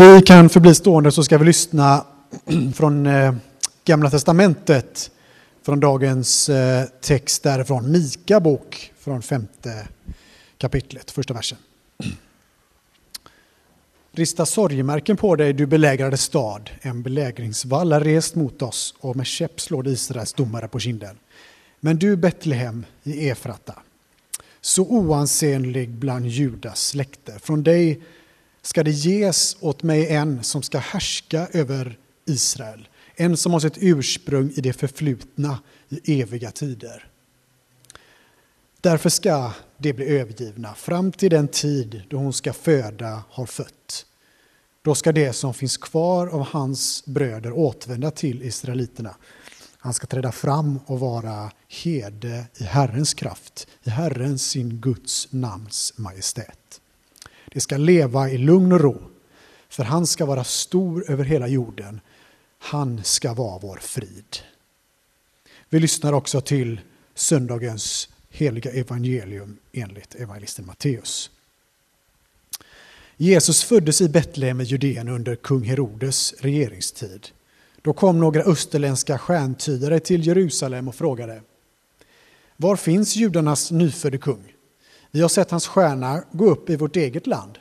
vi kan förbli stående så ska vi lyssna från eh, Gamla Testamentet, från dagens eh, text därifrån, Mika bok från femte kapitlet, första versen. Rista sorgemärken på dig, du belägrade stad. En belägringsvall är rest mot oss och med käpp slår Israels domare på kinden. Men du Betlehem i Efrata, så oansenlig bland Judas släkter, från dig ska det ges åt mig en som ska härska över Israel, en som har sitt ursprung i det förflutna i eviga tider. Därför ska de bli övergivna fram till den tid då hon ska föda har fött. Då ska det som finns kvar av hans bröder återvända till israeliterna. Han ska träda fram och vara herde i Herrens kraft, i Herrens sin Guds namns majestät. Det ska leva i lugn och ro, för han ska vara stor över hela jorden. Han ska vara vår frid. Vi lyssnar också till söndagens heliga evangelium enligt evangelisten Matteus. Jesus föddes i Betlehem i Judeen under kung Herodes regeringstid. Då kom några österländska stjärntydare till Jerusalem och frågade Var finns judarnas nyfödde kung? Vi har sett hans stjärna gå upp i vårt eget land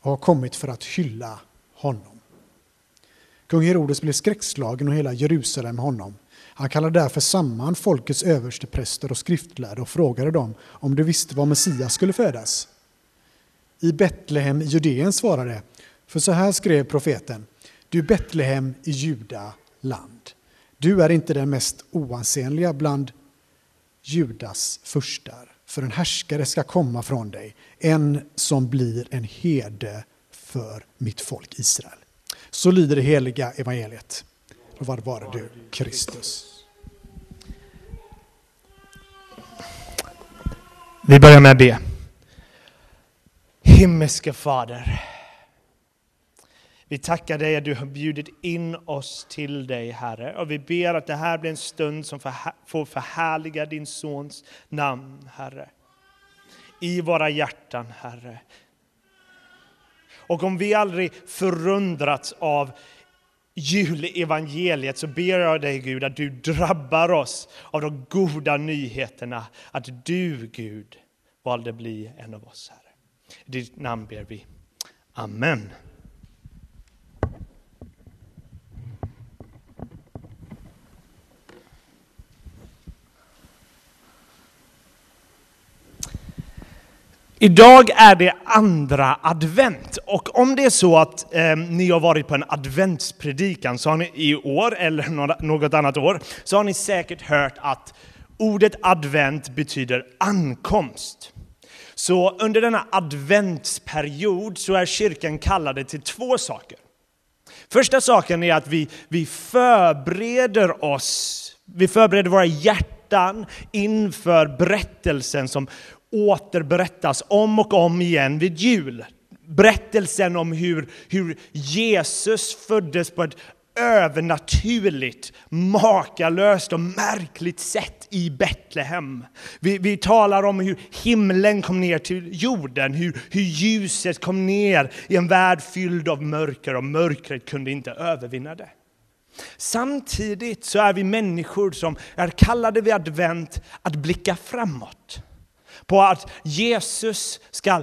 och har kommit för att hylla honom. Kung Herodes blev skräckslagen och hela Jerusalem honom. Han kallade därför samman folkets överstepräster och skriftlärde och frågade dem om de visste var Messias skulle födas. I Betlehem i Judeen svarade, för så här skrev profeten, du Betlehem i Juda land. Du är inte den mest oansenliga bland Judas furstar, för en härskare ska komma från dig, en som blir en herde för mitt folk Israel. Så lyder det heliga evangeliet. Och vad var du, Kristus? Vi börjar med att be. Himmelske Fader. Vi tackar dig att du har bjudit in oss till dig, Herre. Och vi ber att det här blir en stund som får förhärliga din Sons namn, Herre. I våra hjärtan, Herre. Och om vi aldrig förundrats av julevangeliet så ber jag dig Gud att du drabbar oss av de goda nyheterna att du Gud valde bli en av oss Herre. I ditt namn ber vi. Amen. Idag är det andra advent och om det är så att eh, ni har varit på en adventspredikan så har ni i år eller något annat år så har ni säkert hört att ordet advent betyder ankomst. Så under denna adventsperiod så är kyrkan kallade till två saker. Första saken är att vi, vi förbereder oss, vi förbereder våra hjärtan inför berättelsen som återberättas om och om igen vid jul. Berättelsen om hur, hur Jesus föddes på ett övernaturligt, makalöst och märkligt sätt i Betlehem. Vi, vi talar om hur himlen kom ner till jorden, hur, hur ljuset kom ner i en värld fylld av mörker och mörkret kunde inte övervinna det. Samtidigt så är vi människor som är kallade vid advent att blicka framåt. På att Jesus ska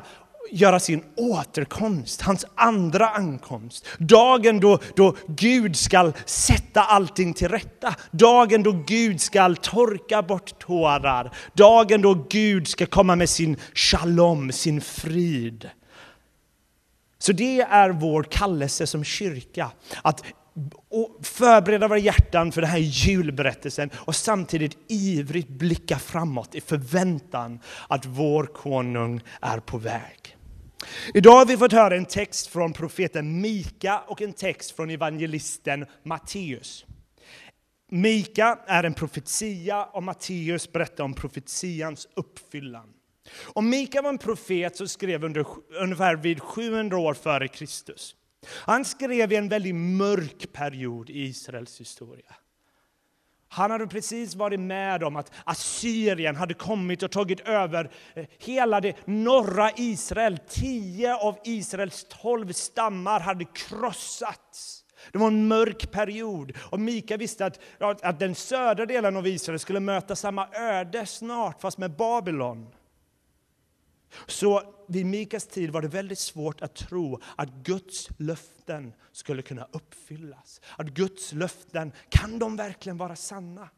göra sin återkomst, hans andra ankomst. Dagen då, då Gud ska sätta allting till rätta. Dagen då Gud ska torka bort tårar. Dagen då Gud ska komma med sin shalom, sin frid. Så det är vår kallelse som kyrka. Att och förbereda våra hjärtan för den här julberättelsen och samtidigt ivrigt blicka framåt i förväntan att vår konung är på väg. Idag har vi fått höra en text från profeten Mika och en text från evangelisten Matteus. Mika är en profetia och Matteus berättar om profetians uppfyllan. Och Mika var en profet som skrev under, ungefär vid 700 år före Kristus. Han skrev i en väldigt mörk period i Israels historia. Han hade precis varit med om att Assyrien hade kommit och tagit över eh, hela det norra Israel. Tio av Israels tolv stammar hade krossats. Det var en mörk period och Mika visste att, att den södra delen av Israel skulle möta samma öde snart, fast med Babylon. Så vid Mikas tid var det väldigt svårt att tro att Guds löften skulle kunna uppfyllas. Att Guds löften, kan de verkligen vara sanna?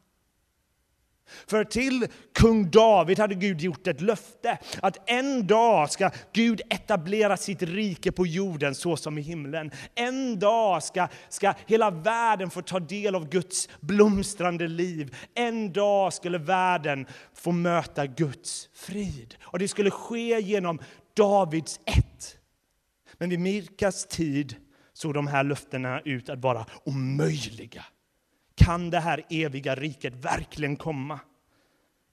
För till kung David hade Gud gjort ett löfte att en dag ska Gud etablera sitt rike på jorden så som i himlen. En dag ska, ska hela världen få ta del av Guds blomstrande liv. En dag skulle världen få möta Guds frid. Och det skulle ske genom Davids ett. Men vid Mirkas tid såg de här löftena ut att vara omöjliga. Kan det här eviga riket verkligen komma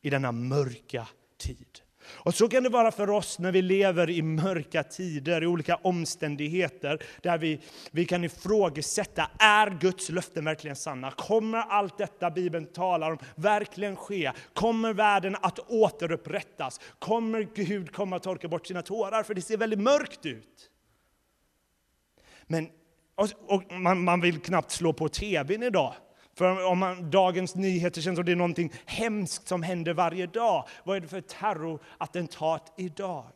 i denna mörka tid? Och så kan det vara för oss när vi lever i mörka tider, i olika omständigheter, där vi, vi kan ifrågasätta, är Guds löften verkligen sanna? Kommer allt detta Bibeln talar om verkligen ske? Kommer världen att återupprättas? Kommer Gud komma att torka bort sina tårar? För det ser väldigt mörkt ut. Men och, och man, man vill knappt slå på tvn idag. För om man, dagens nyheter känns som det är någonting hemskt som händer varje dag. Vad är det för terrorattentat idag?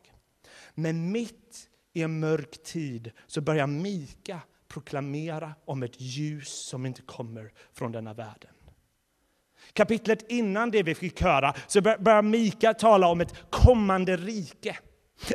Men mitt i en mörk tid så börjar Mika proklamera om ett ljus som inte kommer från denna världen. Kapitlet innan det vi fick höra så börjar Mika tala om ett kommande rike.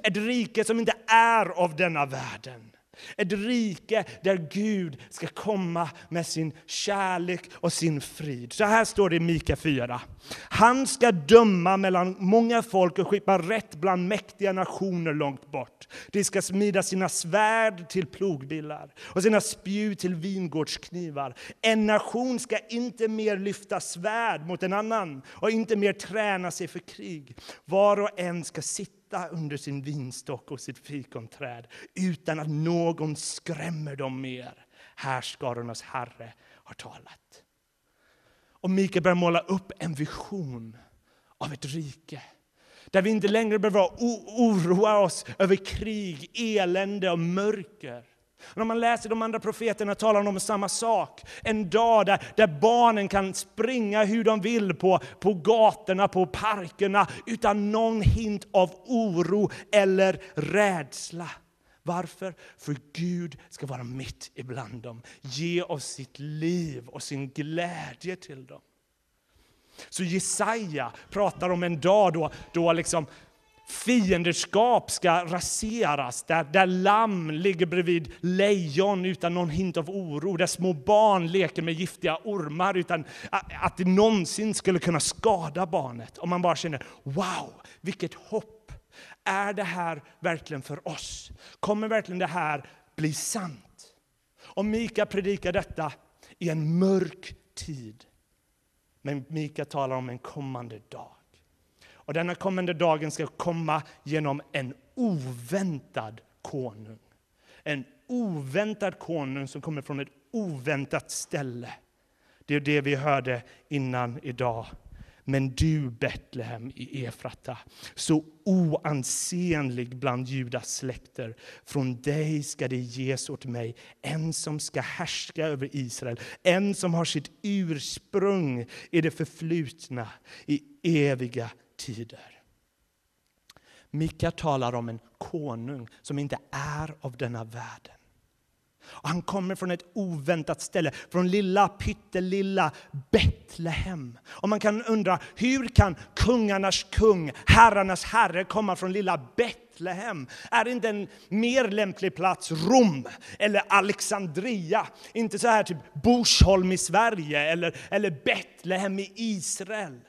Ett rike som inte är av denna världen. Ett rike där Gud ska komma med sin kärlek och sin frid. Så här står det i Mika 4. Han ska döma mellan många folk och skipa rätt bland mäktiga nationer långt bort. De ska smida sina svärd till plogbillar och sina spjut till vingårdsknivar. En nation ska inte mer lyfta svärd mot en annan och inte mer träna sig för krig. Var och en ska sitta sitta under sin vinstock och sitt fikonträd utan att någon skrämmer dem mer. Härskarornas Herre har talat. Och Mikael börjar måla upp en vision av ett rike där vi inte längre behöver oroa oss över krig, elände och mörker. När man läser de andra profeterna talar de om samma sak. En dag där, där barnen kan springa hur de vill på, på gatorna, på parkerna utan någon hint av oro eller rädsla. Varför? För Gud ska vara mitt ibland dem. Ge oss sitt liv och sin glädje till dem. Så Jesaja pratar om en dag då, då liksom fiendeskap ska raseras, där, där lamm ligger bredvid lejon utan någon hint av oro, där små barn leker med giftiga ormar utan att det någonsin skulle kunna skada barnet. Om man bara känner, wow, vilket hopp! Är det här verkligen för oss? Kommer verkligen det här bli sant? Om Mika predikar detta i en mörk tid. Men Mika talar om en kommande dag. Och denna kommande dagen ska komma genom en oväntad konung. En oväntad konung som kommer från ett oväntat ställe. Det är det vi hörde innan idag. Men du, Betlehem i Efrata, så oansenlig bland Judas släkter, från dig ska det ges åt mig en som ska härska över Israel, en som har sitt ursprung i det förflutna, i eviga tider. Mika talar om en konung som inte är av denna världen. Och han kommer från ett oväntat ställe, från lilla pyttelilla Betlehem. Och man kan undra, hur kan kungarnas kung, herrarnas herre komma från lilla Betlehem? Är inte en mer lämplig plats Rom eller Alexandria? Inte så här typ Borsholm i Sverige eller, eller Betlehem i Israel.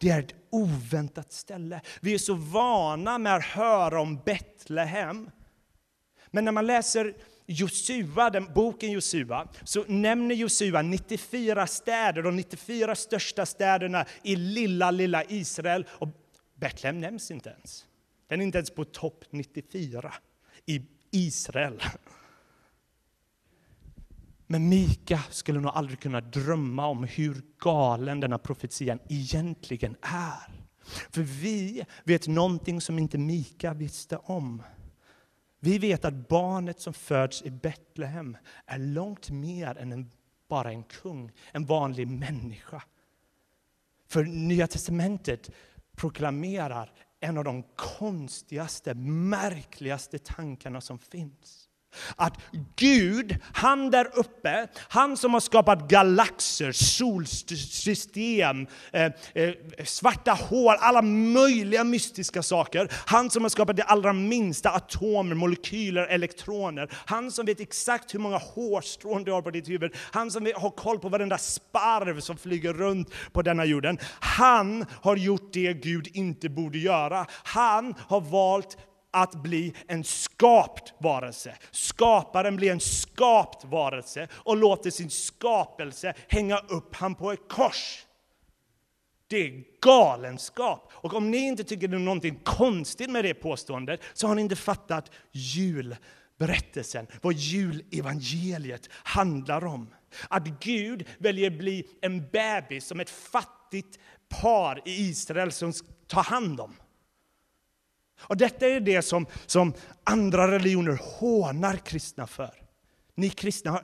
Det är ett oväntat ställe. Vi är så vana med att höra om Betlehem. Men när man läser Josua, den boken Josua, så nämner Josua 94 städer, de 94 största städerna i lilla, lilla Israel. Och Betlehem nämns inte ens. Den är inte ens på topp 94 i Israel. Men Mika skulle nog aldrig kunna drömma om hur galen denna profetian egentligen är. För vi vet någonting som inte Mika visste om. Vi vet att barnet som föds i Betlehem är långt mer än en, bara en kung, en vanlig människa. För Nya testamentet proklamerar en av de konstigaste, märkligaste tankarna som finns. Att Gud, han där uppe, han som har skapat galaxer, solsystem, eh, eh, svarta hål, alla möjliga mystiska saker. Han som har skapat de allra minsta atomer, molekyler, elektroner. Han som vet exakt hur många hårstrån du har på ditt huvud. Han som har koll på varenda sparv som flyger runt på denna jorden. Han har gjort det Gud inte borde göra. Han har valt att bli en skapt varelse. Skaparen blir en skapt varelse och låter sin skapelse hänga upp han på ett kors. Det är galenskap. Och om ni inte tycker det är någonting konstigt med det påståendet så har ni inte fattat julberättelsen, vad julevangeliet handlar om. Att Gud väljer bli en bebis som ett fattigt par i Israel som tar hand om. Och detta är det som, som andra religioner hånar kristna för. Ni kristna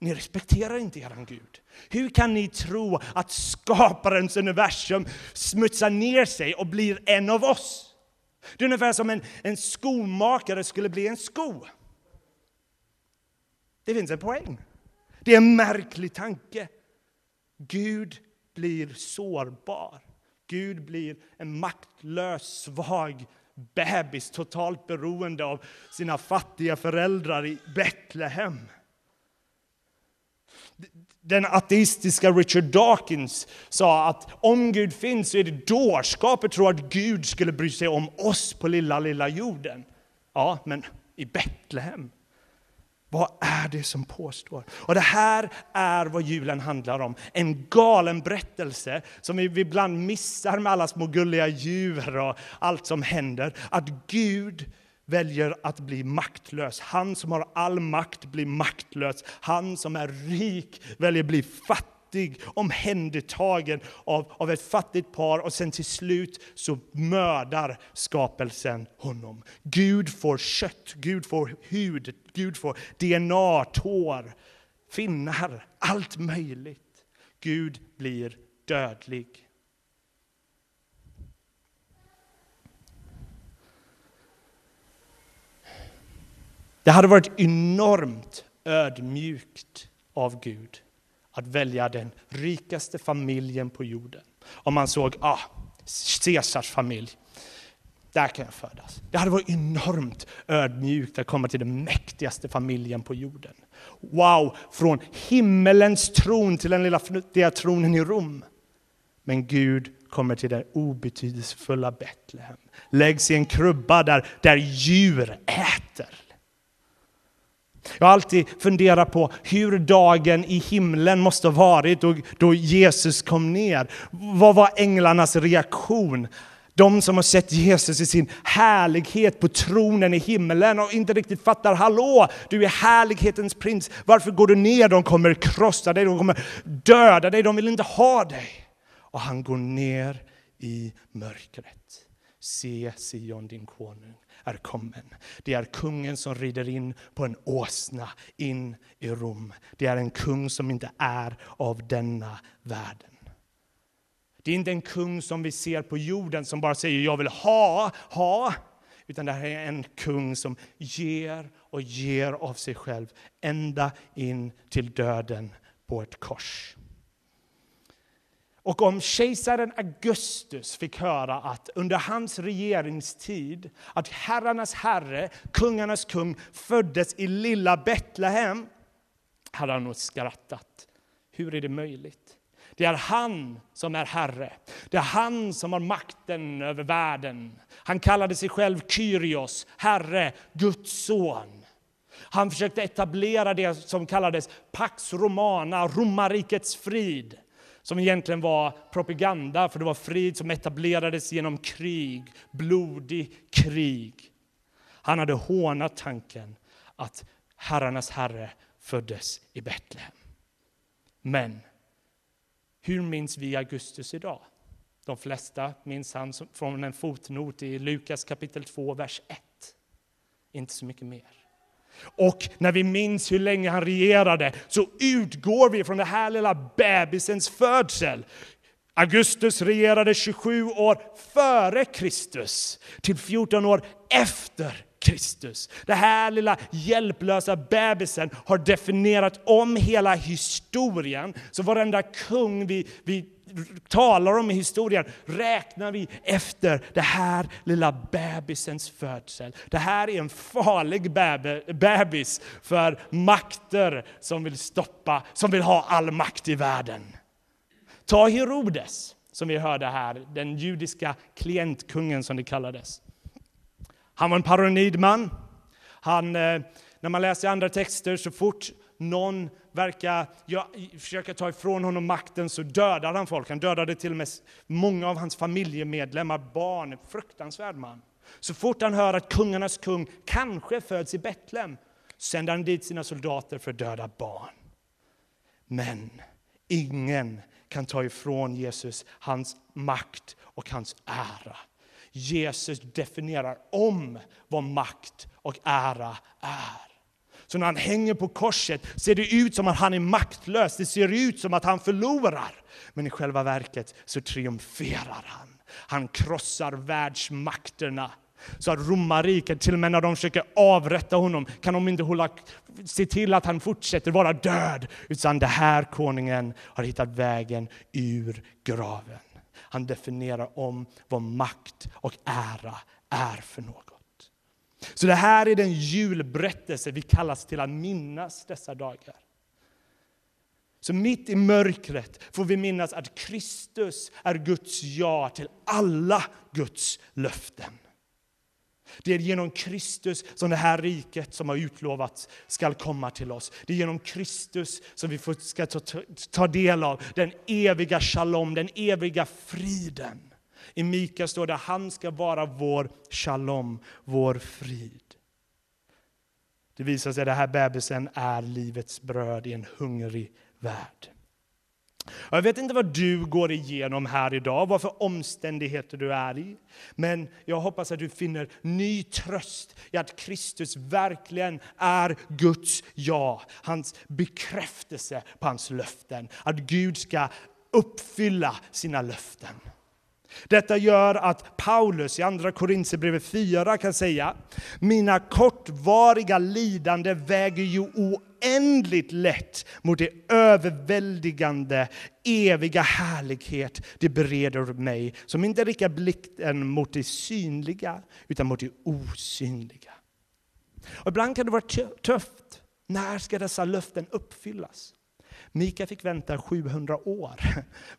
ni respekterar inte er Gud. Hur kan ni tro att skaparens universum smutsar ner sig och blir en av oss? Det är ungefär som en, en skomakare skulle bli en sko. Det finns en poäng. Det är en märklig tanke. Gud blir sårbar. Gud blir en maktlös, svag bebis, totalt beroende av sina fattiga föräldrar i Betlehem. Den ateistiska Richard Dawkins sa att om Gud finns så är det dårskap att tro att Gud skulle bry sig om oss på lilla, lilla jorden. Ja, men i Betlehem. Vad är det som påstår? Och det här är vad julen handlar om. En galen berättelse som vi ibland missar med alla små gulliga djur och allt som händer. Att Gud väljer att bli maktlös. Han som har all makt blir maktlös. Han som är rik väljer att bli fattig fattig, omhändertagen av, av ett fattigt par och sen till slut så mördar skapelsen honom. Gud får kött, Gud får hud, Gud får DNA, tår, finnar, allt möjligt. Gud blir dödlig. Det hade varit enormt ödmjukt av Gud att välja den rikaste familjen på jorden. Om man såg, ah, Caesars familj, där kan jag födas. Det hade varit enormt ödmjukt att komma till den mäktigaste familjen på jorden. Wow, från himmelens tron till den lilla fnuttiga tronen i Rom. Men Gud kommer till det obetydelsefulla Betlehem, läggs i en krubba där, där djur äter. Jag har alltid funderat på hur dagen i himlen måste ha varit då, då Jesus kom ner. Vad var änglarnas reaktion? De som har sett Jesus i sin härlighet på tronen i himlen och inte riktigt fattar, hallå, du är härlighetens prins. Varför går du ner? De kommer krossa dig, de kommer döda dig, de vill inte ha dig. Och han går ner i mörkret. Se Sion, din konung är kommen. Det är kungen som rider in på en åsna in i Rom. Det är en kung som inte är av denna världen. Det är inte en kung som vi ser på jorden som bara säger jag vill ha, ha. Utan det här är en kung som ger och ger av sig själv ända in till döden på ett kors. Och om kejsaren Augustus fick höra att under hans regeringstid att herrarnas herre, kungarnas kung, föddes i lilla Betlehem hade han nog skrattat. Hur är det möjligt? Det är han som är herre. Det är han som har makten över världen. Han kallade sig själv Kyrios, Herre, Guds son. Han försökte etablera det som kallades Pax Romana, romarrikets frid som egentligen var propaganda, för det var frid som etablerades genom krig, blodig krig. Han hade hånat tanken att herrarnas herre föddes i Betlehem. Men hur minns vi Augustus idag? De flesta minns han från en fotnot i Lukas kapitel 2, vers 1. Inte så mycket mer. Och när vi minns hur länge han regerade så utgår vi från den här lilla bebisens födsel. Augustus regerade 27 år före Kristus till 14 år efter Kristus. Den här lilla hjälplösa bebisen har definierat om hela historien. Så varenda kung vi, vi talar om i historien räknar vi efter det här lilla bebisens födsel. Det här är en farlig bebis för makter som vill stoppa, som vill ha all makt i världen. Ta Herodes, som vi hörde här, den judiska klientkungen som det kallades. Han var en paranoid man. Han, eh, när man läser andra texter, så fort någon verkar ja, försöka ta ifrån honom makten så dödar han folk. Han dödade till och med många av hans familjemedlemmar, barn. Fruktansvärd man. Så fort han hör att kungarnas kung kanske föds i Betlehem sänder han dit sina soldater för att döda barn. Men ingen kan ta ifrån Jesus hans makt och hans ära. Jesus definierar om vad makt och ära är. Så när han hänger på korset ser det ut som att han är maktlös, det ser ut som att han förlorar. Men i själva verket så triumferar han. Han krossar världsmakterna. Så att romarriket, till och med när de försöker avrätta honom, kan de inte hålla, se till att han fortsätter vara död. Utan den här konungen har hittat vägen ur graven. Han definierar om vad makt och ära är för något. Så det här är den julberättelse vi kallas till att minnas dessa dagar. Så mitt i mörkret får vi minnas att Kristus är Guds ja till alla Guds löften. Det är genom Kristus som det här riket som har utlovats ska komma till oss. Det är genom Kristus som vi ska ta del av den eviga shalom, den eviga friden. I Mika står det att han ska vara vår shalom, vår frid. Det visar sig att den här bebisen är livets bröd i en hungrig värld. Jag vet inte vad du går igenom här idag, vad för omständigheter du är i. Men jag hoppas att du finner ny tröst i att Kristus verkligen är Guds ja, hans bekräftelse på hans löften. Att Gud ska uppfylla sina löften. Detta gör att Paulus i Andra Korinthierbrevet 4 kan säga Mina kortvariga lidande väger ju oändligt lätt mot det överväldigande, eviga härlighet det bereder mig som inte riktar blicken mot det synliga utan mot det osynliga. Och ibland kan det vara tufft. När ska dessa löften uppfyllas? Mika fick vänta 700 år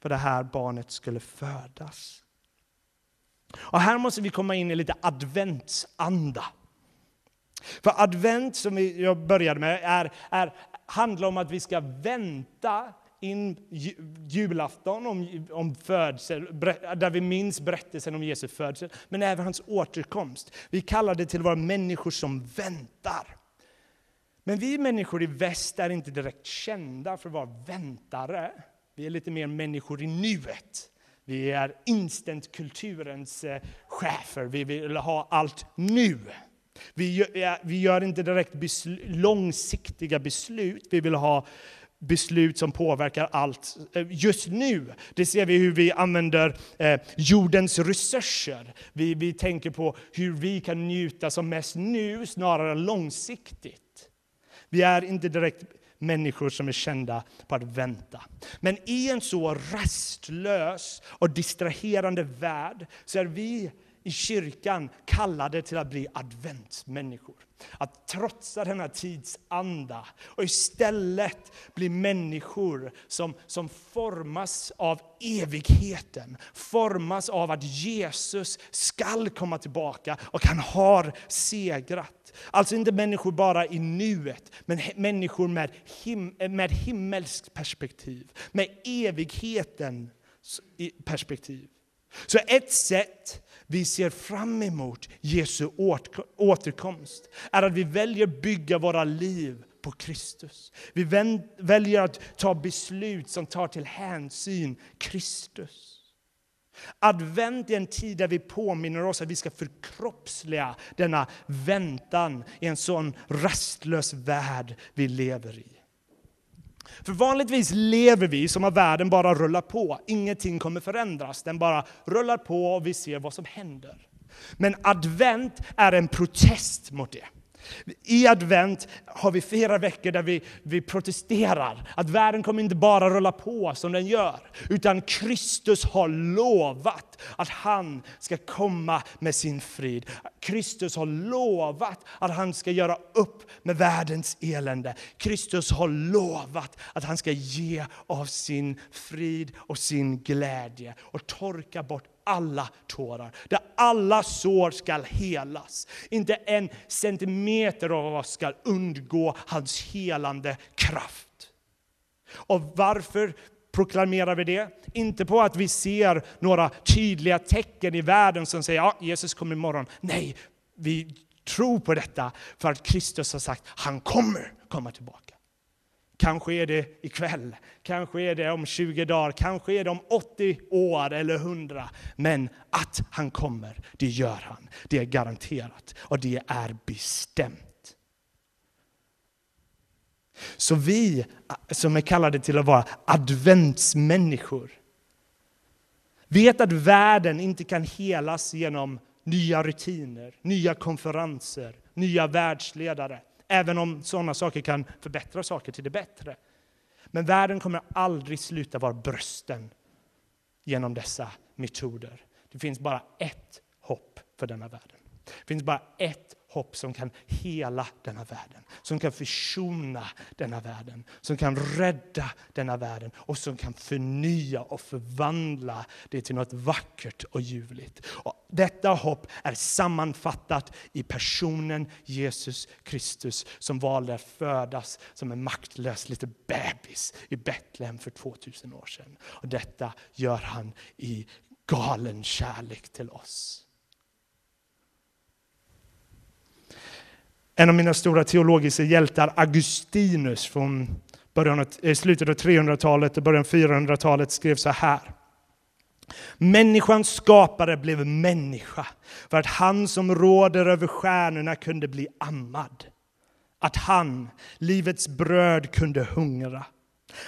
för det här barnet skulle födas. Och här måste vi komma in i lite adventsanda. För advent, som jag började med, är, är, handlar om att vi ska vänta in julafton om, om födsel, där vi minns berättelsen om Jesu födsel, men även hans återkomst. Vi kallar det till våra människor som väntar. Men vi människor i väst är inte direkt kända för att vara väntare. Vi är lite mer människor i nuet. Vi är instantkulturens eh, chefer. Vi vill ha allt nu. Vi gör, vi gör inte direkt besl långsiktiga beslut. Vi vill ha beslut som påverkar allt eh, just nu. Det ser vi hur vi använder eh, jordens resurser. Vi, vi tänker på hur vi kan njuta som mest nu snarare än långsiktigt. Vi är inte direkt människor som är kända på att vänta. Men i en så rastlös och distraherande värld så är vi i kyrkan kallade till att bli adventsmänniskor. Att trotsa denna tidsanda och istället bli människor som, som formas av evigheten. Formas av att Jesus skall komma tillbaka och han har segrat. Alltså inte människor bara i nuet, men människor med, him med himmelskt perspektiv. Med evigheten perspektiv. Så ett sätt vi ser fram emot Jesu återkomst är att vi väljer bygga våra liv på Kristus. Vi väljer att ta beslut som tar till hänsyn Kristus. Advent är en tid där vi påminner oss att vi ska förkroppsliga denna väntan i en sån rastlös värld vi lever i. För vanligtvis lever vi som att världen bara rullar på. Ingenting kommer förändras. Den bara rullar på och vi ser vad som händer. Men advent är en protest mot det. I advent har vi flera veckor där vi, vi protesterar. Att världen kommer inte bara rulla på som den gör. Utan Kristus har lovat att han ska komma med sin frid. Kristus har lovat att han ska göra upp med världens elände. Kristus har lovat att han ska ge av sin frid och sin glädje och torka bort alla tårar. Där alla sår skall helas. Inte en centimeter av oss skall undgå hans helande kraft. Och varför proklamerar vi det? Inte på att vi ser några tydliga tecken i världen som säger att ja, Jesus kommer imorgon. Nej, vi tror på detta för att Kristus har sagt att han kommer komma tillbaka. Kanske är det ikväll, kanske är det om 20 dagar, kanske är det om 80 år eller 100. Men att han kommer, det gör han. Det är garanterat och det är bestämt. Så vi som är kallade till att vara adventsmänniskor vet att världen inte kan helas genom nya rutiner, nya konferenser, nya världsledare. Även om sådana saker kan förbättra saker till det bättre. Men världen kommer aldrig sluta vara brösten genom dessa metoder. Det finns bara ett hopp för denna världen. Det finns bara ett hopp som kan hela denna världen, som kan försona denna världen, som kan rädda denna världen och som kan förnya och förvandla det till något vackert och ljuvligt. Och detta hopp är sammanfattat i personen Jesus Kristus som valde att födas som en maktlös liten bebis i Betlehem för 2000 år sedan. Och detta gör han i galen kärlek till oss. En av mina stora teologiska hjältar, Augustinus från början av, eh, slutet av 300-talet och början av 400-talet skrev så här. Människans skapare blev människa för att han som råder över stjärnorna kunde bli ammad. Att han, livets bröd, kunde hungra.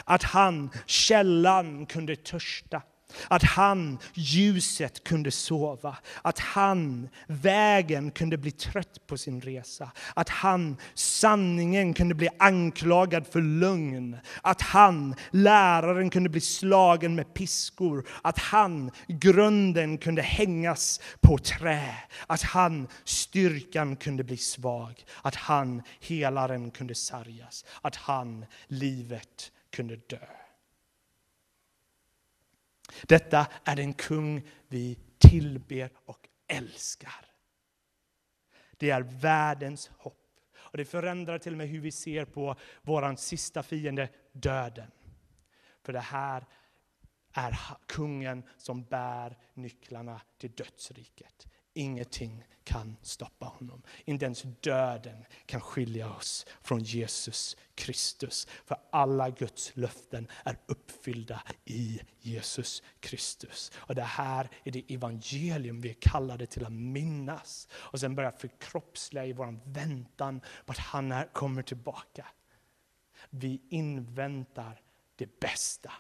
Att han, källan, kunde törsta. Att han, ljuset, kunde sova. Att han, vägen, kunde bli trött på sin resa. Att han, sanningen, kunde bli anklagad för lögn. Att han, läraren, kunde bli slagen med piskor. Att han, grunden, kunde hängas på trä. Att han, styrkan, kunde bli svag. Att han, helaren, kunde sargas. Att han, livet, kunde dö. Detta är den kung vi tillber och älskar. Det är världens hopp. Och det förändrar till och med hur vi ser på vår sista fiende, döden. För det här är kungen som bär nycklarna till dödsriket. Ingenting kan stoppa honom. Inte ens döden kan skilja oss från Jesus Kristus. För alla Guds löften är uppfyllda i Jesus Kristus. Och det här är det evangelium vi är kallade till att minnas. Och sen börja förkroppsliga i vår väntan på att han kommer tillbaka. Vi inväntar det bästa.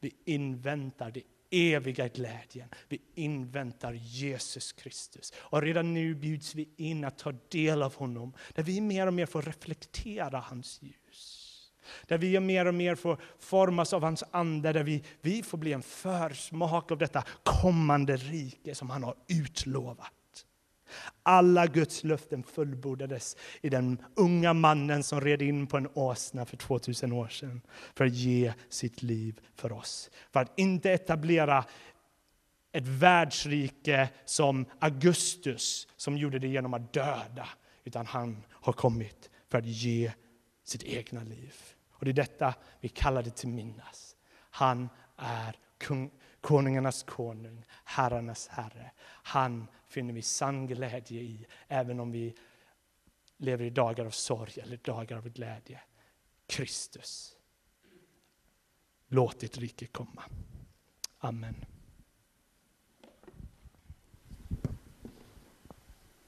Vi inväntar det eviga glädjen. Vi inväntar Jesus Kristus. Och redan nu bjuds vi in att ta del av honom, där vi mer och mer får reflektera hans ljus. Där vi mer och mer får formas av hans ande, där vi, vi får bli en försmak av detta kommande rike som han har utlovat. Alla Guds löften fullbordades i den unga mannen som red in på en åsna för 2000 år sedan för att ge sitt liv för oss. För att inte etablera ett världsrike som Augustus som gjorde det genom att döda, utan han har kommit för att ge sitt egna liv. Och det är detta vi kallar det till minnas. Han är kung, konungarnas konung, herrarnas herre. Han finner vi sann glädje i, även om vi lever i dagar av sorg eller dagar av glädje. Kristus. Låt ditt rike komma. Amen.